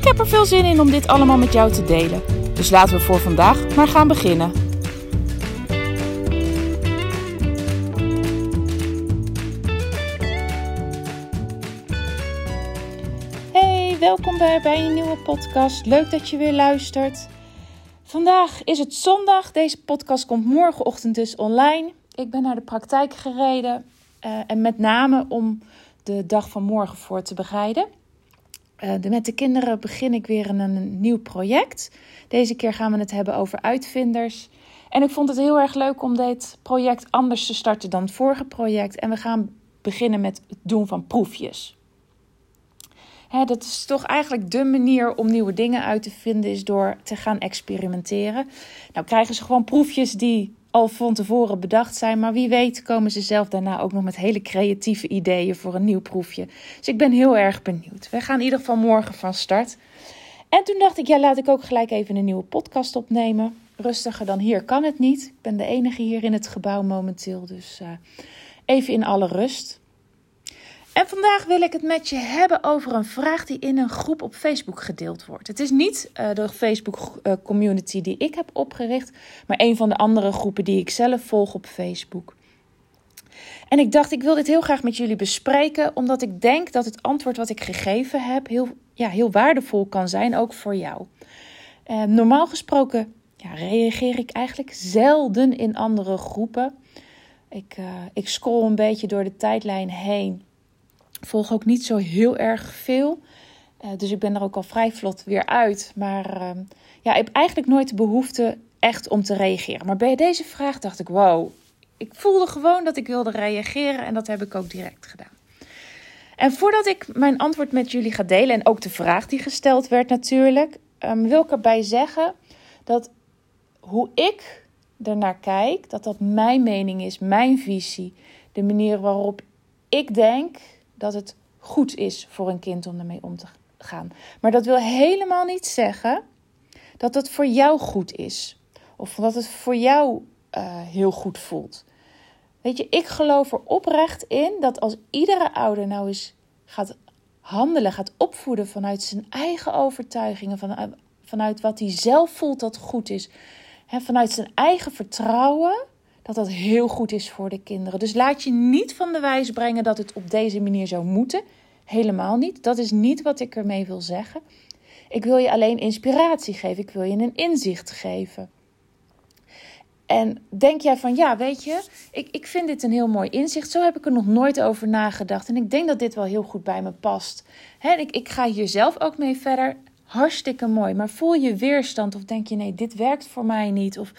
Ik heb er veel zin in om dit allemaal met jou te delen. Dus laten we voor vandaag maar gaan beginnen. Hey, welkom bij, bij een nieuwe podcast. Leuk dat je weer luistert. Vandaag is het zondag. Deze podcast komt morgenochtend dus online. Ik ben naar de praktijk gereden. Uh, en met name om de dag van morgen voor te bereiden. De, met de kinderen begin ik weer een, een nieuw project. Deze keer gaan we het hebben over uitvinders. En ik vond het heel erg leuk om dit project anders te starten dan het vorige project. En we gaan beginnen met het doen van proefjes. Hè, dat is toch eigenlijk de manier om nieuwe dingen uit te vinden, is door te gaan experimenteren. Nou krijgen ze gewoon proefjes die al van tevoren bedacht zijn. Maar wie weet komen ze zelf daarna ook nog met hele creatieve ideeën voor een nieuw proefje. Dus ik ben heel erg benieuwd. We gaan in ieder geval morgen van start. En toen dacht ik, ja, laat ik ook gelijk even een nieuwe podcast opnemen. Rustiger dan hier kan het niet. Ik ben de enige hier in het gebouw momenteel. Dus uh, even in alle rust. En vandaag wil ik het met je hebben over een vraag die in een groep op Facebook gedeeld wordt. Het is niet uh, de Facebook uh, community die ik heb opgericht, maar een van de andere groepen die ik zelf volg op Facebook. En ik dacht, ik wil dit heel graag met jullie bespreken, omdat ik denk dat het antwoord wat ik gegeven heb heel, ja, heel waardevol kan zijn, ook voor jou. Uh, normaal gesproken ja, reageer ik eigenlijk zelden in andere groepen. Ik, ik scroll een beetje door de tijdlijn heen volg ook niet zo heel erg veel. Uh, dus ik ben er ook al vrij vlot weer uit. Maar uh, ja, ik heb eigenlijk nooit de behoefte echt om te reageren. Maar bij deze vraag dacht ik: wow, ik voelde gewoon dat ik wilde reageren. En dat heb ik ook direct gedaan. En voordat ik mijn antwoord met jullie ga delen, en ook de vraag die gesteld werd natuurlijk, um, wil ik erbij zeggen dat hoe ik ernaar kijk, dat dat mijn mening is, mijn visie, de manier waarop ik denk dat het goed is voor een kind om ermee om te gaan. Maar dat wil helemaal niet zeggen dat het voor jou goed is. Of dat het voor jou uh, heel goed voelt. Weet je, ik geloof er oprecht in dat als iedere ouder nou eens gaat handelen, gaat opvoeden vanuit zijn eigen overtuigingen, vanuit, vanuit wat hij zelf voelt dat goed is, hè, vanuit zijn eigen vertrouwen, dat dat heel goed is voor de kinderen. Dus laat je niet van de wijs brengen dat het op deze manier zou moeten. Helemaal niet. Dat is niet wat ik ermee wil zeggen. Ik wil je alleen inspiratie geven. Ik wil je een inzicht geven. En denk jij van ja, weet je, ik, ik vind dit een heel mooi inzicht. Zo heb ik er nog nooit over nagedacht. En ik denk dat dit wel heel goed bij me past. He, ik, ik ga hier zelf ook mee verder. Hartstikke mooi. Maar voel je weerstand of denk je nee, dit werkt voor mij niet? Of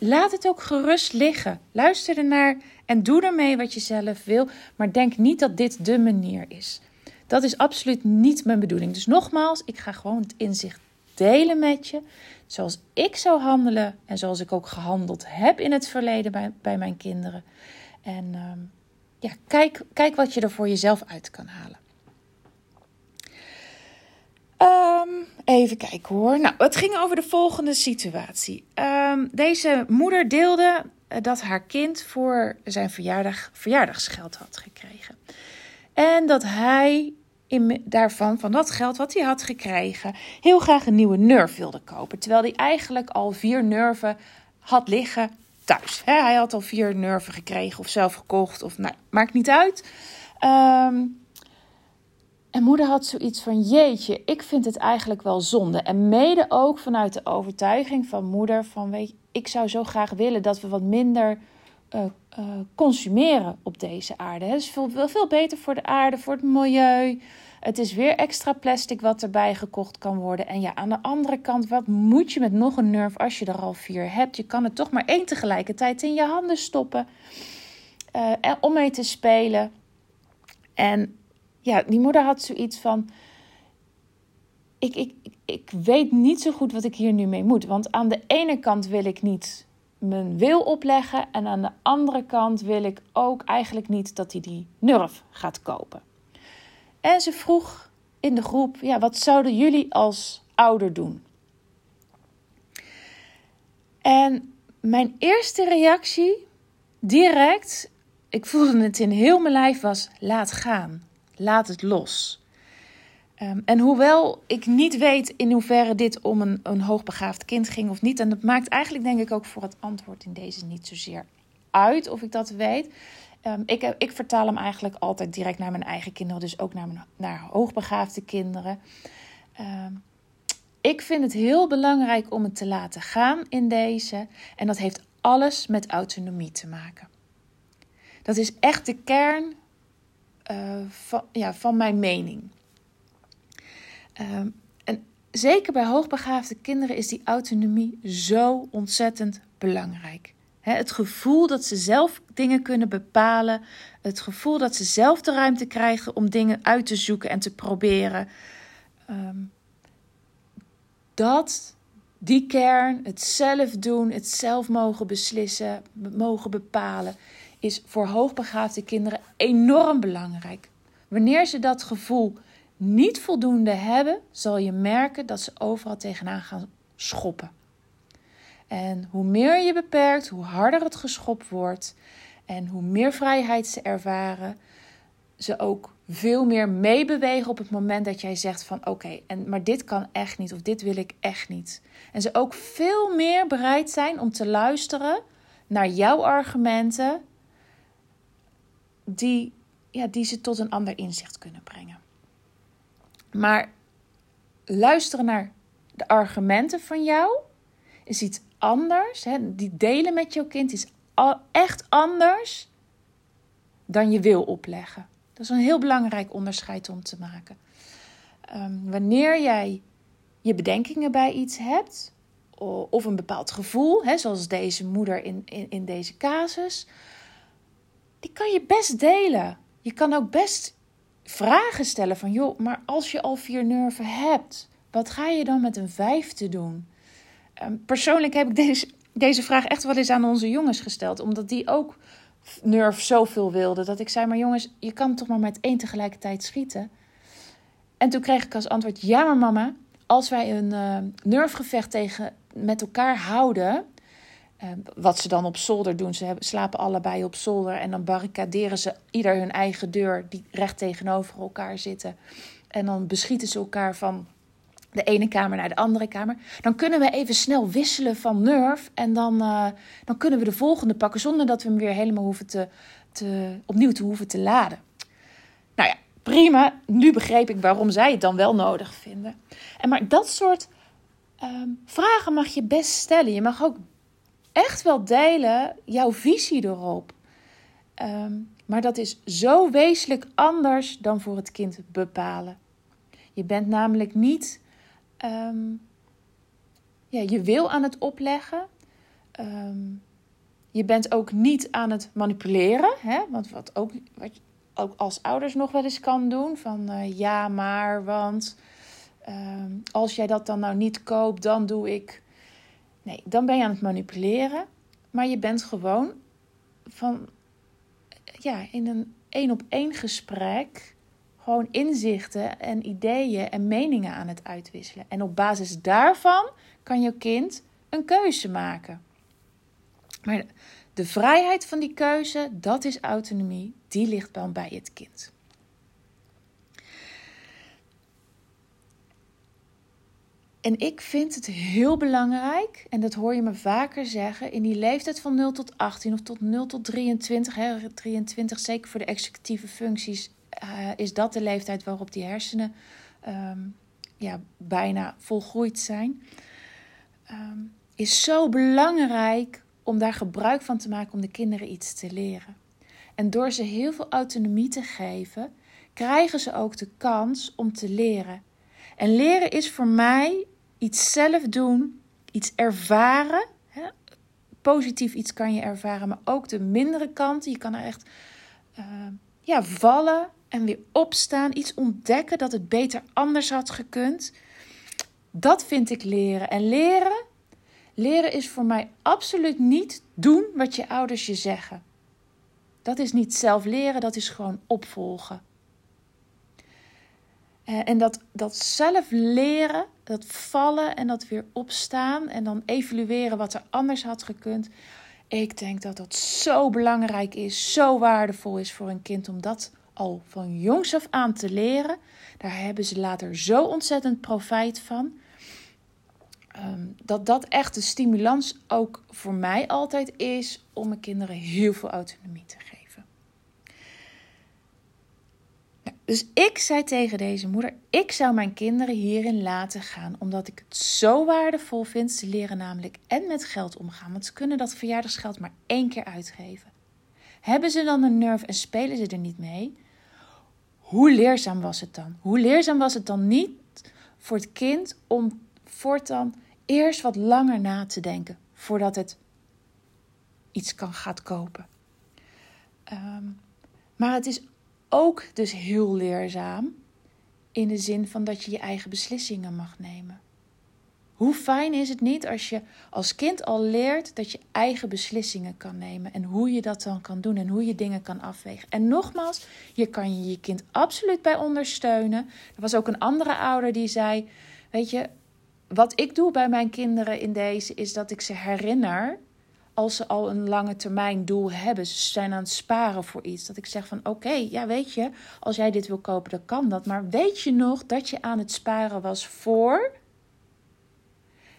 Laat het ook gerust liggen. Luister ernaar en doe ermee wat je zelf wil. Maar denk niet dat dit de manier is. Dat is absoluut niet mijn bedoeling. Dus nogmaals, ik ga gewoon het inzicht delen met je. Zoals ik zou handelen en zoals ik ook gehandeld heb in het verleden bij, mijn kinderen. En um, ja, kijk, kijk wat je er voor jezelf uit kan halen. Um, even kijken hoor. Nou, het ging over de volgende situatie. Um, deze moeder deelde eh, dat haar kind voor zijn verjaardag verjaardagsgeld had gekregen. En dat hij in, daarvan, van dat geld wat hij had gekregen, heel graag een nieuwe nerf wilde kopen. Terwijl hij eigenlijk al vier nerven had liggen thuis. hij had al vier nerven gekregen of zelf gekocht. Of nou, maakt niet uit. Um, en moeder had zoiets van: Jeetje, ik vind het eigenlijk wel zonde. En mede ook vanuit de overtuiging van moeder: van weet je, ik zou zo graag willen dat we wat minder uh, uh, consumeren op deze aarde. Het is veel, veel beter voor de aarde, voor het milieu. Het is weer extra plastic wat erbij gekocht kan worden. En ja, aan de andere kant, wat moet je met nog een nerf als je er al vier hebt? Je kan er toch maar één tegelijkertijd in je handen stoppen uh, om mee te spelen. En ja, die moeder had zoiets van: ik, ik, ik weet niet zo goed wat ik hier nu mee moet. Want aan de ene kant wil ik niet mijn wil opleggen. En aan de andere kant wil ik ook eigenlijk niet dat hij die Nurf gaat kopen. En ze vroeg in de groep: ja, wat zouden jullie als ouder doen? En mijn eerste reactie, direct, ik voelde het in heel mijn lijf, was: laat gaan, laat het los. Um, en hoewel ik niet weet in hoeverre dit om een, een hoogbegaafd kind ging of niet, en dat maakt eigenlijk denk ik ook voor het antwoord in deze niet zozeer uit of ik dat weet. Um, ik, ik vertaal hem eigenlijk altijd direct naar mijn eigen kinderen, dus ook naar, naar hoogbegaafde kinderen. Um, ik vind het heel belangrijk om het te laten gaan in deze. En dat heeft alles met autonomie te maken. Dat is echt de kern van, ja, van mijn mening. Um, en zeker bij hoogbegaafde kinderen is die autonomie zo ontzettend belangrijk. het gevoel dat ze zelf dingen kunnen bepalen. Het gevoel dat ze zelf de ruimte krijgen om dingen uit te zoeken en te proberen. Um, dat, die kern, het zelf doen, het zelf mogen beslissen, mogen bepalen, is voor hoogbegaafde kinderen enorm belangrijk. Wanneer ze dat gevoel niet voldoende hebben, zal je merken dat ze overal tegenaan gaan schoppen. En hoe meer je beperkt, hoe harder het geschopt wordt en hoe meer vrijheid ze ervaren, ze ook veel meer meebewegen op het moment dat jij zegt van oké, en maar dit kan echt niet of dit wil ik echt niet. En ze ook veel meer bereid zijn om te luisteren naar jouw argumenten die, ja, die ze tot een ander inzicht kunnen brengen. Maar luisteren naar de argumenten van jou is iets anders. Hè? Die delen met jouw kind is echt anders dan je wil opleggen. Dat is een heel belangrijk onderscheid om te maken. Ehm, wanneer jij je bedenkingen bij iets hebt, of een bepaald gevoel, hè, zoals deze moeder in, in, in deze casus, die kan je best delen. Je kan ook best vragen stellen van, joh, maar als je al vier nerven hebt, wat ga je dan met een vijfde doen? Um, persoonlijk heb ik deze, deze vraag echt wel eens aan onze jongens gesteld, omdat die ook Nerf zoveel wilde. Dat ik zei, maar jongens, je kan toch maar met één tegelijkertijd schieten. En toen kreeg ik als antwoord, ja maar mama, als wij een uh, nerfgevecht tegen met elkaar houden... Uh, wat ze dan op zolder doen, ze hebben, slapen allebei op zolder... en dan barricaderen ze ieder hun eigen deur die recht tegenover elkaar zitten. En dan beschieten ze elkaar van de ene kamer naar de andere kamer. Dan kunnen we even snel wisselen van nerf. En dan, uh, dan kunnen we de volgende pakken zonder dat we hem weer helemaal hoeven te, te, opnieuw te hoeven te laden. Nou ja, prima. Nu begreep ik waarom zij het dan wel nodig vinden. En maar dat soort um, vragen mag je best stellen. Je mag ook echt wel delen jouw visie erop. Um, maar dat is zo wezenlijk anders dan voor het kind bepalen. Je bent namelijk niet um, ja, je wil aan het opleggen. Um, je bent ook niet aan het manipuleren. Hè? Want wat ook, wat je ook als ouders nog wel eens kan doen. Van uh, ja, maar, want als jij dat dan nou niet koopt, dan doe ik. Nee, dan ben je aan het manipuleren. Maar je bent gewoon van ja, in een één op één gesprek gewoon inzichten en ideeën en meningen aan het uitwisselen. En op basis daarvan kan je kind een keuze maken. Maar de vrijheid van die keuze, dat is autonomie, die ligt dan bij het kind. En ik vind het heel belangrijk, en dat hoor je me vaker zeggen, in die leeftijd van 0 tot 18 of tot 0 tot 23, hè, 23 zeker voor de executieve functies, uh, is dat de leeftijd waarop die hersenen um, ja, bijna volgroeid zijn. Um, is zo belangrijk om daar gebruik van te maken om de kinderen iets te leren. En door ze heel veel autonomie te geven, krijgen ze ook de kans om te leren. En leren is voor mij iets zelf doen, iets ervaren. Hè? Positief iets kan je ervaren, maar ook de mindere kanten. Je kan er echt uh, ja, vallen en weer opstaan, iets ontdekken dat het beter anders had gekund. Dat vind ik leren. En leren, leren is voor mij absoluut niet doen wat je ouders je zeggen. Dat is niet zelf leren, dat is gewoon opvolgen. Eh, en dat, dat zelf leren, dat vallen en dat weer opstaan en dan evalueren wat er anders had gekund. Ik denk dat dat zo belangrijk is, zo waardevol is voor een kind om dat al van jongs af aan te leren. Daar hebben ze later zo ontzettend profijt van. Ehm, dat dat echt de stimulans ook voor mij altijd is om mijn kinderen heel veel autonomie te geven. Dus ik zei tegen deze moeder: ik zou mijn kinderen hierin laten gaan, omdat ik het zo waardevol vind. Ze leren namelijk en met geld omgaan, want ze kunnen dat verjaardagsgeld maar één keer uitgeven. Hebben ze dan een nerve en spelen ze er niet mee? Hoe leerzaam was het dan? Hoe leerzaam was het dan niet voor het kind om voortaan eerst wat langer na te denken voordat het iets kan gaat kopen? Ehm, maar het is ook dus heel leerzaam in de zin van dat je je eigen beslissingen mag nemen. Hoe fijn is het niet als je als kind al leert dat je eigen beslissingen kan nemen en hoe je dat dan kan doen en hoe je dingen kan afwegen. En nogmaals, je kan je je kind absoluut bij ondersteunen. Er was ook een andere ouder die zei: Weet je, wat ik doe bij mijn kinderen in deze is dat ik ze herinner als ze al een lange termijn doel hebben, ze zijn aan het sparen voor iets, dat ik zeg van oké, ja weet je, als jij dit wil kopen, dan kan dat. Maar weet je nog dat je aan het sparen was voor?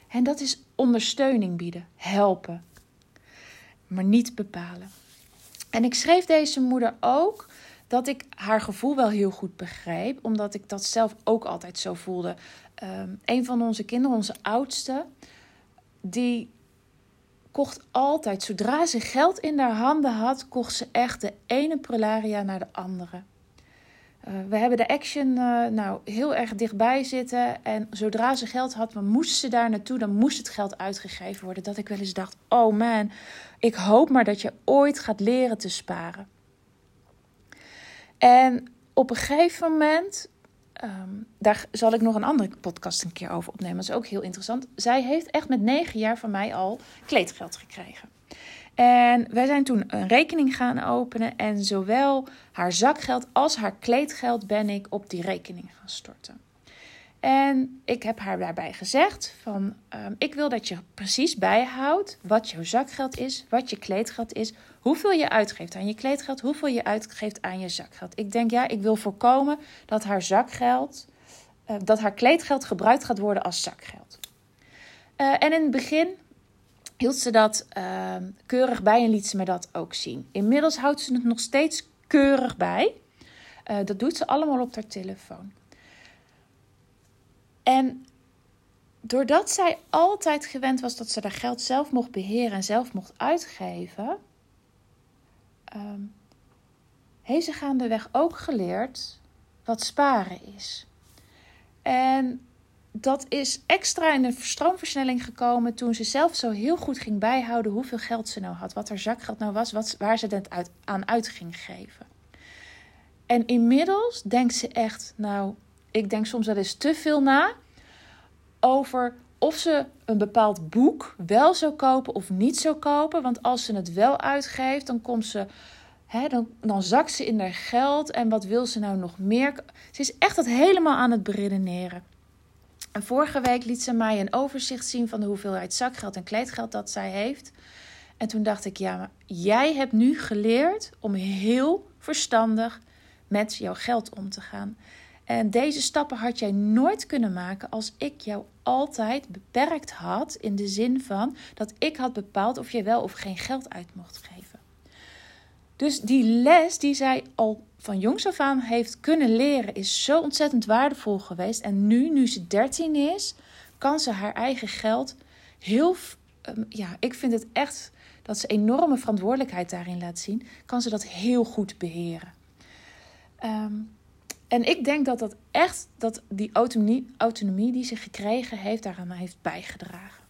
En dat is ondersteuning bieden, helpen, maar niet bepalen. En ik schreef deze moeder ook dat ik haar gevoel wel heel goed begreep, omdat ik dat zelf ook altijd zo voelde. Um, een van onze kinderen, onze oudste, die kocht altijd, zodra ze geld in haar handen had, kocht ze echt de ene prularia naar de andere. Uh, we hebben de action uh, nou heel erg dichtbij zitten. En zodra ze geld had, moest ze daar naartoe. Dan moest het geld uitgegeven worden. Dat ik wel eens dacht: oh man, ik hoop maar dat je ooit gaat leren te sparen. En op een gegeven moment Um, daar zal ik nog een andere podcast een keer over opnemen. Dat is ook heel interessant. Zij heeft echt met negen jaar van mij al kleedgeld gekregen. En wij zijn toen een rekening gaan openen. En zowel haar zakgeld als haar kleedgeld ben ik op die rekening gaan storten. En ik heb haar daarbij gezegd van um, ik wil dat je precies bijhoudt wat jouw zakgeld is, wat je kleedgeld is, hoeveel je uitgeeft aan je kleedgeld, hoeveel je uitgeeft aan je zakgeld. Ik denk ja, ik wil voorkomen dat haar zakgeld, uh, dat haar kleedgeld gebruikt gaat worden als zakgeld. Uh, en in het begin hield ze dat uh, keurig bij en liet ze me dat ook zien. Inmiddels houdt ze het nog steeds keurig bij. Uh, dat doet ze allemaal op haar telefoon. En doordat zij altijd gewend was dat ze haar geld zelf mocht beheren en zelf mocht uitgeven, um, heeft ze gaandeweg ook geleerd wat sparen is. En dat is extra in een stroomversnelling gekomen toen ze zelf zo heel goed ging bijhouden hoeveel geld ze nou had, wat haar zakgeld nou was, wat, waar ze het uit, aan uit ging geven. En inmiddels denkt ze echt, nou, ik denk soms wel eens te veel na over of ze een bepaald boek wel zou kopen of niet zou kopen. Want als ze het wel uitgeeft, dan komt ze. Dan, dan zakt ze in haar geld. En wat wil ze nou nog meer? Ze is echt het helemaal aan het beredeneren. En vorige week liet ze mij een overzicht zien van de hoeveelheid zakgeld en kleedgeld dat zij heeft. En toen dacht ik, ja, maar jij hebt nu geleerd om heel verstandig met jouw geld om te gaan. En deze stappen had jij nooit kunnen maken als ik jou altijd beperkt had. In de zin van dat ik had bepaald of je wel of geen geld uit mocht geven. Dus die les die zij al van jongs af aan heeft kunnen leren, is zo ontzettend waardevol geweest. En nu, nu ze 13 is, kan ze haar eigen geld heel. Ehm, ja, ik vind het echt dat ze enorme verantwoordelijkheid daarin laat zien. Kan ze dat heel goed beheren. Um, en ik denk dat dat echt, dat die autonomie, autonomie die ze gekregen heeft, daaraan heeft bijgedragen.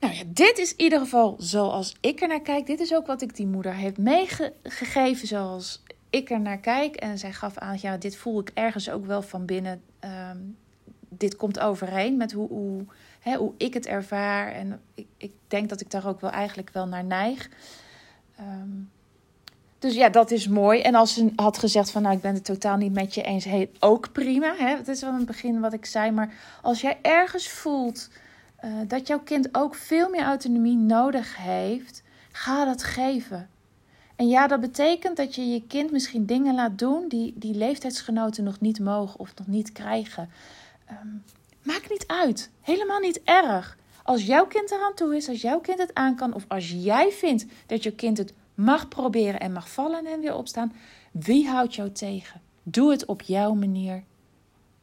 Nou ja, dit is in ieder geval zoals ik er naar kijk. Dit is ook wat ik die moeder heeft meegegeven zoals ik er naar kijk. En zij gaf aan, ja, dit voel ik ergens ook wel van binnen. Um, dit komt overeen met hoe, hoe, hè, hoe ik het ervaar. En ik, ik denk dat ik daar ook wel eigenlijk wel naar neig. Ehm, dus ja, dat is mooi. En als ze had gezegd van nou, ik ben het totaal niet met je eens, hey, ook prima. Hè? Dat is wel een begin wat ik zei. Maar als jij ergens voelt uh, dat jouw kind ook veel meer autonomie nodig heeft, ga dat geven. En ja, dat betekent dat je je kind misschien dingen laat doen die, die leeftijdsgenoten nog niet mogen of nog niet krijgen. Um, maakt niet uit. Helemaal niet erg. Als jouw kind eraan toe is, als jouw kind het aan kan, of als jij vindt dat je kind het mag proberen en mag vallen en weer opstaan, wie houdt jou tegen? Doe het op jouw manier,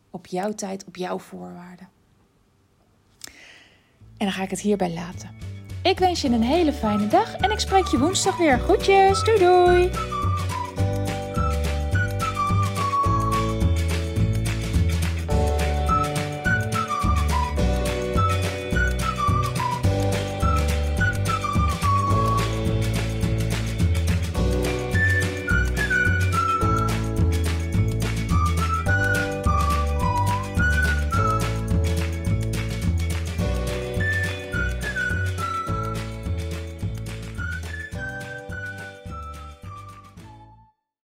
op jouw tijd, op jouw voorwaarden. En dan ga ik het hierbij laten. Ik wens je een hele fijne dag en ik spreek je woensdag weer. Groetjes, doei doei!